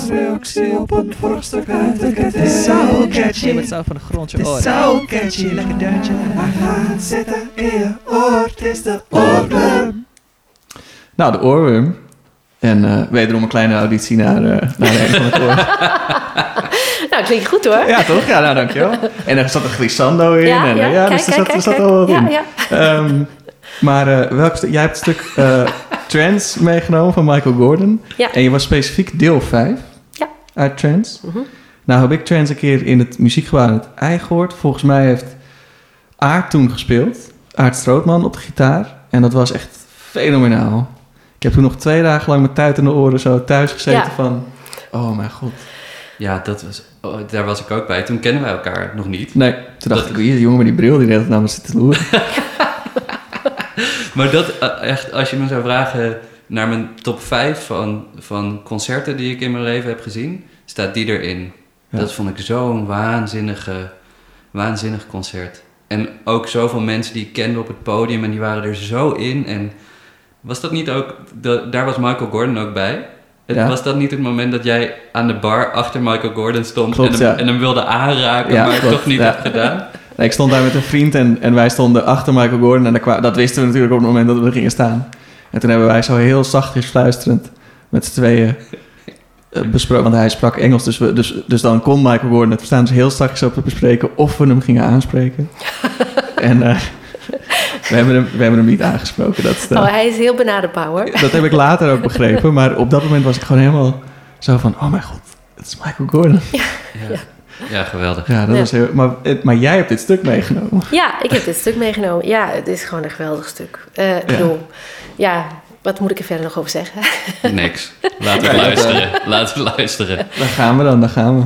Reactie op een vorig stuk uit de Het is zo catchy. Met zo van de grond Het is zo catchy. Lekker duintje. Hij gaat zitten in je oor. Het is de oorworm. Nou, de oorworm. En eh, wederom een kleine auditie naar, eh naar een van het oor. Nou, klinkt goed hoor. Ja, toch? Ja, nou, dankjewel. En er zat een glissando in. ja, en, ja, eh, ja, kijk, dus er kijk, zat, er kijk, zat kijk. al wat ja, in. ja. Ehm, maar eh, welk stuk? Jij hebt het stuk Trance meegenomen van Michael Gordon. Ja. En je was specifiek deel 5 Ja. uit Trance. Mhm. Nou heb ik Trance een keer in het muziekgebouw in het ei gehoord. Volgens mij heeft Aart toen gespeeld. Aart Strootman op de gitaar. En dat was echt fenomenaal. Ik heb toen nog twee dagen lang met tuit in de oren zo thuis gezeten Ja. van... Oh mijn god. Ja, dat was, oh, daar was ik ook bij. Toen kennen wij elkaar nog niet. Nee, toen dacht Dat- ik, is die jongen met die bril die net naar me zit te loeren? Maar dat eh, echt, als je me zou vragen naar mijn top 5 van, van concerten die ik in mijn leven heb gezien, staat die erin. Ja. Dat vond ik zo'n waanzinnige, waanzinnig concert. En ook zoveel mensen die ik kende op het podium en die waren er zo in. En was dat niet ook, da- daar was Michael Gordon ook bij? Het, Ja. Was dat niet het moment dat jij aan de bar achter Michael Gordon stond Klopt, en, hem, ja. en hem wilde aanraken, maar het toch niet hebt gedaan? Ik stond daar met een vriend en, en wij stonden achter Michael Gordon. En kwa- dat wisten we natuurlijk op het moment dat we er gingen staan. En toen hebben wij zo heel zachtjes fluisterend met z'n tweeën eh, besproken. Want hij sprak Engels, dus, we, dus, dus dan kon Michael Gordon het verstaan. Dus heel zachtjes op te bespreken of we hem gingen aanspreken. en eh, we, hebben hem, we hebben hem niet aangesproken. Dat, eh, Oh, hij is heel benaderbaar hoor. dat heb ik later ook begrepen. Maar op dat moment was ik gewoon helemaal zo van... Oh mijn god, het is Michael Gordon. Ja, ja geweldig. Ja, dat Ja. was heel... Maar, eh, maar jij hebt dit stuk meegenomen. Ja, ik heb dit stuk meegenomen. Ja, het is gewoon een geweldig stuk. Eh, ik bedoel, ja, wat moet ik er verder nog over zeggen? Niks. Laten we luisteren. Laten we luisteren. Daar gaan we dan, daar gaan we.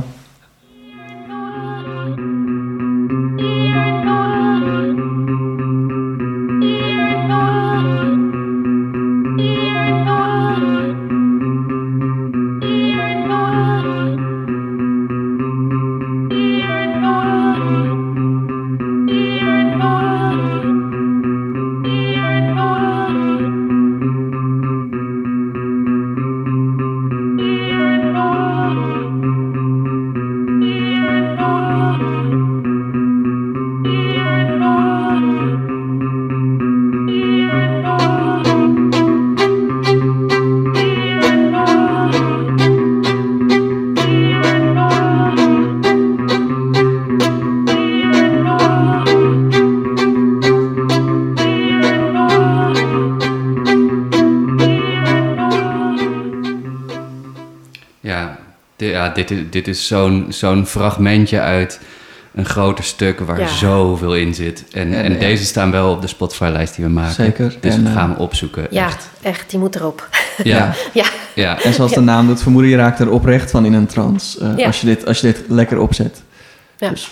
Dit is, dit is zo'n zo'n fragmentje uit een groter stuk waar Ja. zoveel in zit. En, En, en ja. deze staan wel op de Spotify-lijst die we maken. Zeker. Dus En, we eh, gaan hem opzoeken. Ja, Echt. echt, die moet erop. Ja, Ja, ja. En zoals de naam doet vermoeden, je raakt er oprecht van in een trance. eh, Ja. als, je dit, als je dit lekker opzet. Ja. Dus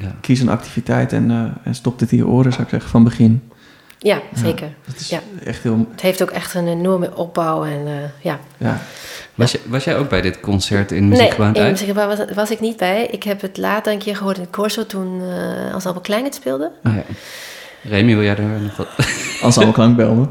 ja. kies een activiteit en, eh, en stop dit in je oren, zou ik zeggen, van begin. Ja zeker. Is Ja. echt heel... Het heeft ook echt een enorme opbouw en eh, ja. Ja. Was, je, was jij ook bij dit concert in Nee, Muziekgebouw aan het in was, was ik niet bij. Ik heb het later een keer gehoord in het Corso toen eh als Albert Klein het speelde. Oh, ja. Remy, wil jij er nog wat? Ensemble klank bel me.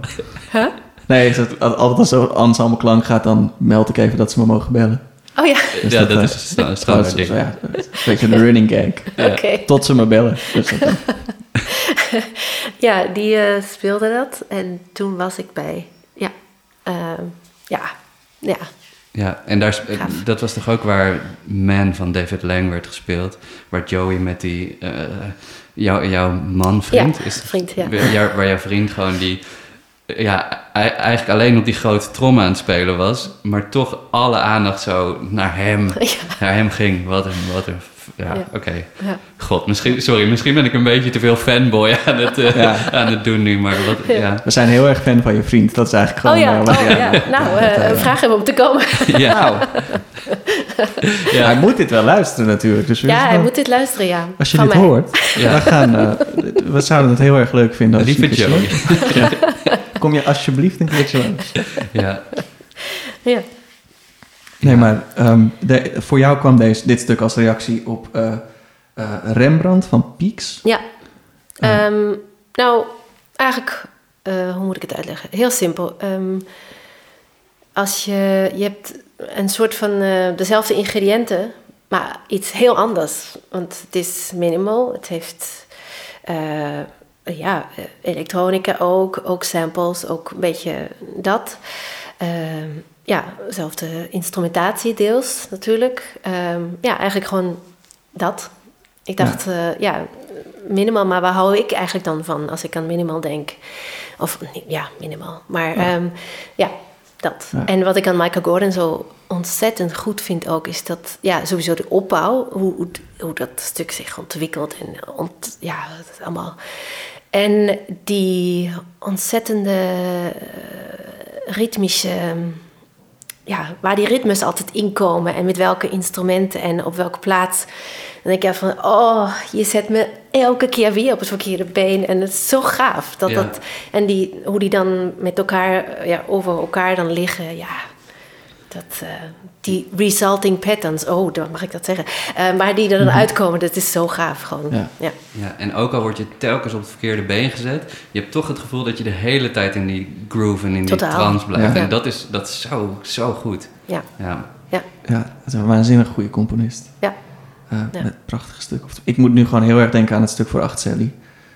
Huh? Nee, altijd als zo'n ensemble klank gaat, dan meld ik even dat ze me mogen bellen. Oh ja, Dus ja, dat, eh, is een oh, standaard is- ding. ja, dat een beetje een running gag. oké. Tot ze me bellen. Dus Ja, die eh, speelde dat. En toen was ik bij. Ja, ehm, ja, ja. Ja, en daar, Gaaf. dat was toch ook waar Man van David Lang werd gespeeld. Waar Joey met die, eh, jou, jouw man, vriend, Ja, is, vriend, ja. waar jouw vriend gewoon die ja, eigenlijk alleen op die grote trom aan het spelen was, maar toch alle aandacht zo naar hem, Ja. naar hem ging. Wat een, wat een, ja, Ja. oké. Ja. God, misschien, sorry, misschien ben ik een beetje te veel fanboy aan het, eh, Ja. aan het doen nu, maar wat, ja. We zijn heel erg fan van je vriend. Dat is eigenlijk Oh gewoon... ja, eh, wat- oh, ja. nou, eh, eh, vraag hem om te komen. Ja, Nou, ja. hij moet dit wel luisteren natuurlijk. Dus Ja, hij moet dit luisteren, ja. Als je Van dit mij. hoort, Ja. we, gaan, eh, we zouden het heel erg leuk vinden. Als Lieve Joey. Kom je alsjeblieft een keertje langs. Ja. Ja. Nee, Ja. maar ehm, de- voor jou kwam deze, dit stuk als reactie op eh, eh, Rembrandt van Pieks. Ja. Ah. Ehm, nou, eigenlijk, eh, hoe moet ik het uitleggen? Heel simpel. Ehm, als je, je hebt een soort van eh, dezelfde ingrediënten, maar iets heel anders. Want het is minimal, het heeft eh, ja, eh, elektronica ook, ook samples, ook een beetje dat. Ehm, ja, dezelfde instrumentatie deels natuurlijk. Ehm, ja, eigenlijk gewoon dat. Ik dacht, ja, ja minimal, maar waar hou ik eigenlijk dan van als ik aan minimal denk? Of ja, minimal. Maar ja, ja dat. Ja. En wat ik aan Michael Gordon zo ontzettend goed vind ook, is dat ja, sowieso de opbouw, hoe, hoe, hoe dat stuk zich ontwikkelt en ont, ja, dat is allemaal. En die ontzettende eh, ritmische ja, waar die ritmes altijd inkomen en met welke instrumenten en op welke plaats. Dan denk ik van, oh, je zet me elke keer weer op het verkeerde been. En het is zo gaaf. Dat Ja. dat, en die, hoe die dan met elkaar, ja, over elkaar dan liggen, ja. Dat, eh, die resulting patterns, oh, dan mag ik dat zeggen. Eh, maar die er dan uitkomen, dat is zo gaaf gewoon. Ja. Ja. Ja, en ook al word je telkens op het verkeerde been gezet, je hebt toch het gevoel dat je de hele tijd in die groove en in die Totaal. trance blijft. Ja. En dat is, dat is zo, zo goed. Ja. Ja. Ja. Ja, het is een waanzinnig goede componist. Ja. Eh, Ja. Met prachtige stukken. Ik moet nu gewoon heel erg denken aan het stuk voor Acht Sally.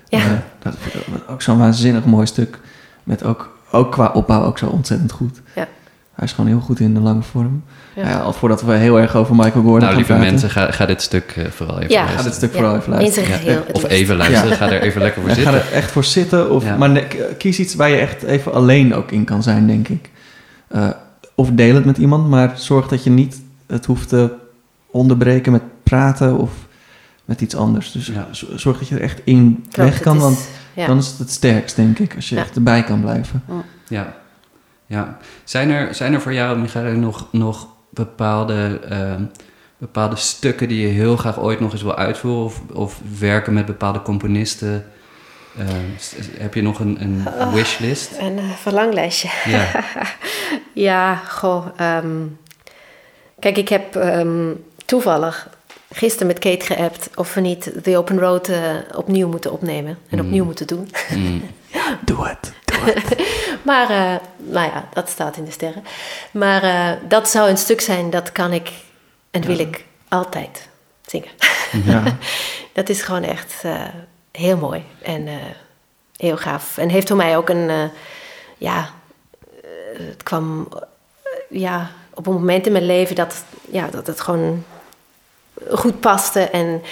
Ja. Dat dat- ook zo'n waanzinnig mooi stuk. Met ook, ook qua opbouw ook zo ontzettend goed. Ja. Hij is gewoon heel goed in de lange vorm. Ja. Ja. al voordat we heel erg over Michael Gordon Nou, gaan lieve praten. mensen, ga, ga dit stuk eh, vooral even Ja. Ga luisteren. dit stuk Ja. vooral even luisteren. Ja, Of even luisteren, Ja. ga er even lekker voor Ja, ga zitten. er echt voor zitten. Of, Ja. Maar ne- kies iets waar je echt even alleen ook in kan zijn, denk ik. Eh, of deel het met iemand, maar zorg dat je niet het hoeft te onderbreken met praten of met iets anders. Dus zorg dat je er echt in Klopt, weg kan, is- want ja. dan is het het sterkst, denk ik. Als je Ja. echt erbij kan blijven. Ja. Ja. Zijn, er, zijn er voor jou, Michael, nog, nog bepaalde, ehm, bepaalde stukken die je heel graag ooit nog eens wil uitvoeren? Of, of werken met bepaalde componisten? Ehm, s- heb je nog een, een Oh. wishlist? Een eh, verlanglijstje. Ja. Ja, goh. ehm, kijk, ik heb ehm, toevallig gisteren met Kate geappt of we niet The Open Road eh, opnieuw moeten opnemen en Mm. opnieuw moeten doen. Mm. Doe het. Maar, eh, nou ja, dat staat in de sterren. Maar eh, dat zou een stuk zijn, dat kan ik en wil ik altijd zingen. ja. Dat is gewoon echt eh, heel mooi en heel gaaf. En heeft voor mij ook een, ja, het kwam ja, op een moment in mijn leven dat, ja, dat het gewoon goed paste. En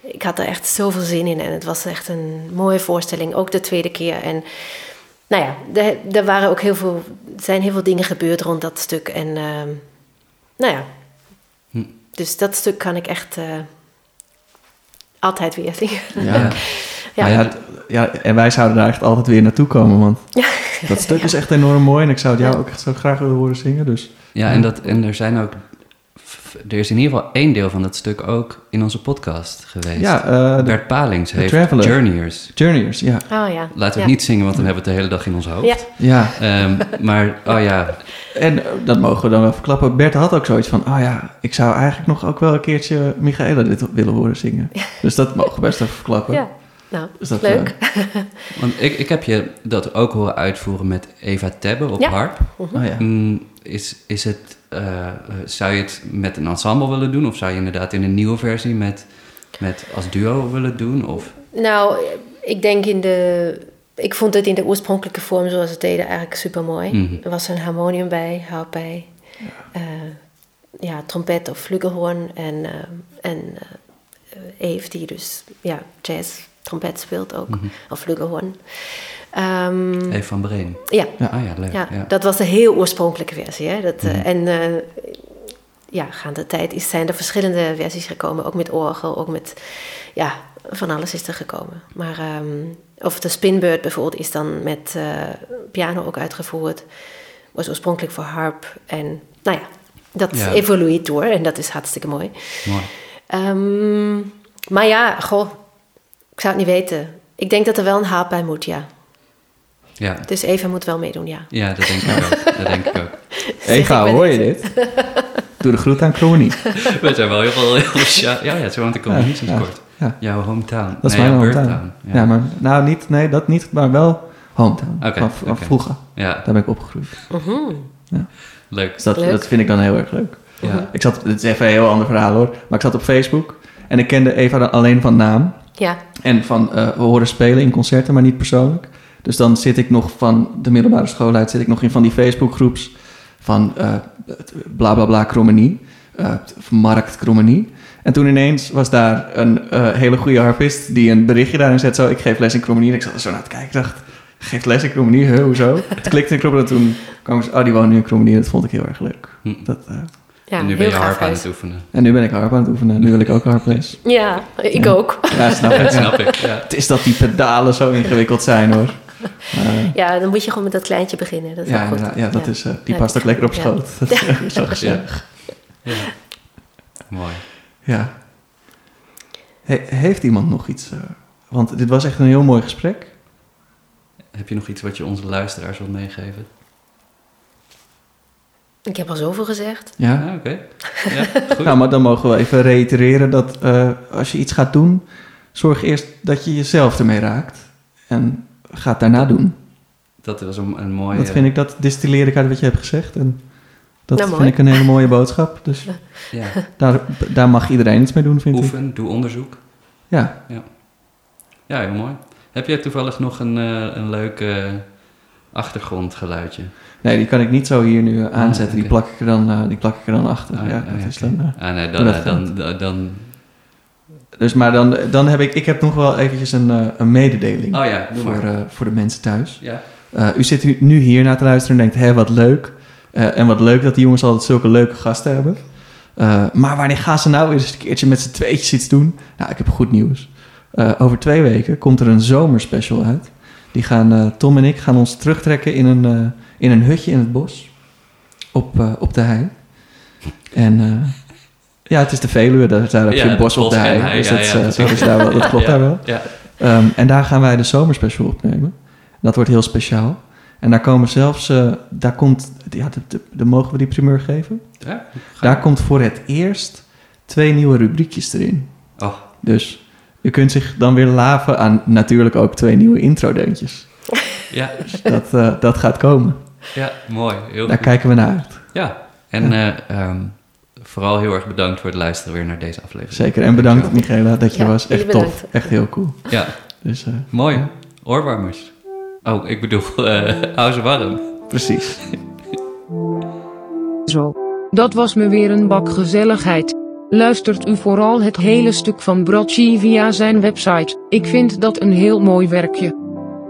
ik had er echt zoveel zin in en het was echt een mooie voorstelling, ook de tweede keer. En nou ja, er, er waren ook heel veel, er zijn heel veel dingen gebeurd rond dat stuk. En ehm, nou ja, Hm. dus dat stuk kan ik echt eh, altijd weer zingen. Ja. Ja. Ja. Ja, ja, en wij zouden daar echt altijd weer naartoe komen, want dat stuk is echt enorm mooi en ik zou het jou Ja. ook echt zo graag willen horen zingen. Dus Ja, en, dat, en er zijn ook... Er is in ieder geval één deel van dat stuk ook in onze podcast geweest. ja, eh, Bert Palings The heeft Traveler. Journeyers. Journeyers, ja. Oh ja. Laten we ja. het niet zingen, want dan hebben we het de hele dag in ons hoofd. Ja. Ja, Ehm, maar, oh ja, en eh, dat mogen we dan wel verklappen. Bert had ook zoiets van, oh ja, ik zou eigenlijk nog ook wel een keertje Michaela dit willen horen zingen. Dus dat mogen we best even verklappen. Ja, nou, Dus dat, leuk. want ik, ik heb je dat ook horen uitvoeren met Eva Tebbe op Ja. harp. Oh ja. Mm, is, is het, eh, eh, zou je het met een ensemble willen doen? Of zou je inderdaad in een nieuwe versie met, met als duo willen doen? Of, Nou, ik denk in de... Ik vond het in de oorspronkelijke vorm zoals het deden eigenlijk super mooi. Mhm. Er was een harmonium bij, harp bij. eh, ja, trompet of flugelhoorn. En, eh, en Eve die dus ja, jazz trompet speelt ook. Mhm. Of flugelhorn. Ehm, Even van Breen. ja, Ah ja, leuk. ja, Ja. dat was de heel oorspronkelijke versie. Hè? Dat, eh, Mhm. En eh, ja, gaande tijd is, zijn er verschillende versies gekomen. Ook met orgel, ook met... Ja, van alles is er gekomen. Maar, ehm, of de Spinbird bijvoorbeeld is dan met eh, piano ook uitgevoerd. Was oorspronkelijk voor harp. En nou ja, dat Ja. evolueert door. En dat is hartstikke mooi. Mooi. Ehm, maar ja, goh, ik zou het niet weten. Ik denk dat er wel een haap bij moet, ja. Ja. Dus Eva moet wel meedoen, ja. ja, dat denk ik ook. Dat denk ik ook. Eva, ik hoor je dit? Doe de groet aan Kronie. We zijn wel heel veel... Heel, ja, ja, ze woont in Communie sinds Ja, kort. ja. Jouw hometown. Dat is nee, mijn hometown. Ja. maar nou niet, nee, dat niet, maar wel hometown. Oké, van, vroeger. Ja, Daar ben ik opgegroeid. Mhm. leuk. Dus dat, Leuk. dat vind ik dan heel erg leuk. Ja. Ik zat, dit is even een heel ander verhaal hoor, maar ik zat op Facebook en ik kende Eva dan alleen van naam. Ja, En van eh, we horen spelen in concerten, maar niet persoonlijk. Dus dan zit ik nog van de middelbare school uit, zit ik nog in van die Facebookgroeps van eh bla bla bla Krommenie, eh, Markt Krommenie. En toen ineens was daar een eh, hele goede harpist die een berichtje daarin zet, zo ik geef les in Krommenie. En ik zat er zo naar te kijken, ik dacht, geeft les in Krommenie, huh, hoezo? toen klikte ik erop en toen kwam ze, oh die woont nu in Krommenie, dat vond ik heel erg leuk. Hm. Dat, eh, ja en nu ben je harp aan het oefenen. en nu ben ik harp aan het oefenen, nu wil ik ook harples. Ja, ik Ja. ook. Ja, snap ik. Dat ja. snap ik, ja. Het is dat die pedalen zo ingewikkeld zijn hoor. Maar, Ja, dan moet je gewoon met dat kleintje beginnen. Dat is ja, goed. ja, dat Is, eh, die Ja, past ook lekker op ja. schoot. Dat is eh, zo gezellig. ja. Mooi. Ja. He- heeft iemand nog iets? eh, want dit was echt een heel mooi gesprek. Heb je nog iets wat je onze luisteraars wilt meegeven? Ik heb al zoveel gezegd. Ja. Ja, oké. Ja, goed. Nou, maar dan mogen we even reitereren dat eh, als je iets gaat doen, zorg eerst dat je jezelf ermee raakt. En ga het daarna doen. Dat was een, een mooie... Dat vind ik, dat distilleer ik uit wat je hebt gezegd. En dat Nou, vind ik een hele mooie boodschap. Dus Ja, daar, daar mag iedereen iets mee doen, vind ik. oefen, doe onderzoek. Ja. Ja, heel mooi. Heb jij toevallig nog een, eh, een leuk eh, achtergrondgeluidje? Nee, die kan ik niet zo hier nu eh, aanzetten. Die, plak ik er dan, eh, die plak ik er dan achter. Ah, ja, ah, dat is dan, eh, Ah, nee, dan, eh, dan, dan, dan... dus maar dan, dan heb ik... Ik heb nog wel eventjes een, eh, een mededeling Oh ja, voor, eh, voor de mensen thuis. Ja, u zit nu hier naar te luisteren en denkt... Hé, wat leuk. En wat leuk dat die jongens altijd zulke leuke gasten hebben. Maar wanneer gaan ze nou eens een keertje met z'n tweetjes iets doen? Nou, ik heb goed nieuws. Over twee weken komt er een zomerspecial uit. Die gaan, eh, Tom en ik gaan ons terugtrekken in een, eh, in een hutje in het bos. Op, eh, op de hei. En ja, het is de Veluwe, daar, daar heb je Ja, het bos op de hei. hei, dus ja, dat, ja, precies. dat, is daar wel, dat klopt Ja, daar wel. Ehm, en daar gaan wij de zomerspecial opnemen. Dat wordt heel speciaal. En daar komen zelfs, eh, daar komt, ja, de, de, de- mogen we die primeur geven? ja. Daar komt voor het eerst twee nieuwe rubriekjes erin. Oh, Dus u kunt zich dan weer laven aan natuurlijk ook twee nieuwe introdeuntjes. ja, Dat, eh, dat gaat komen. ja, mooi. Heel Daar goed. kijken we naar uit. Ja, en eh, ehm, vooral heel erg bedankt voor het luisteren weer naar deze aflevering. Zeker. En bedankt Michaela dat je Ja, was. Echt tof. Echt heel cool. Ja, Dus eh, mooi. Oorwarmers. Oh, ik bedoel, eh hou ze warm. precies. Zo. Dat was me weer een bak gezelligheid. Luistert u vooral het hele stuk van Brocci via zijn website. Ik vind dat een heel mooi werkje.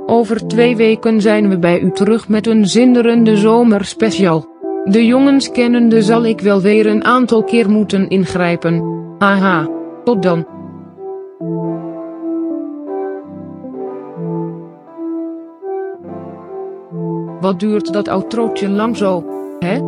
Over twee weken zijn we bij u terug met een zinderende zomerspecial. De jongens kennende zal ik wel weer een aantal keer moeten ingrijpen. Haha. Tot dan. Wat duurt dat outrootje lang zo, hè?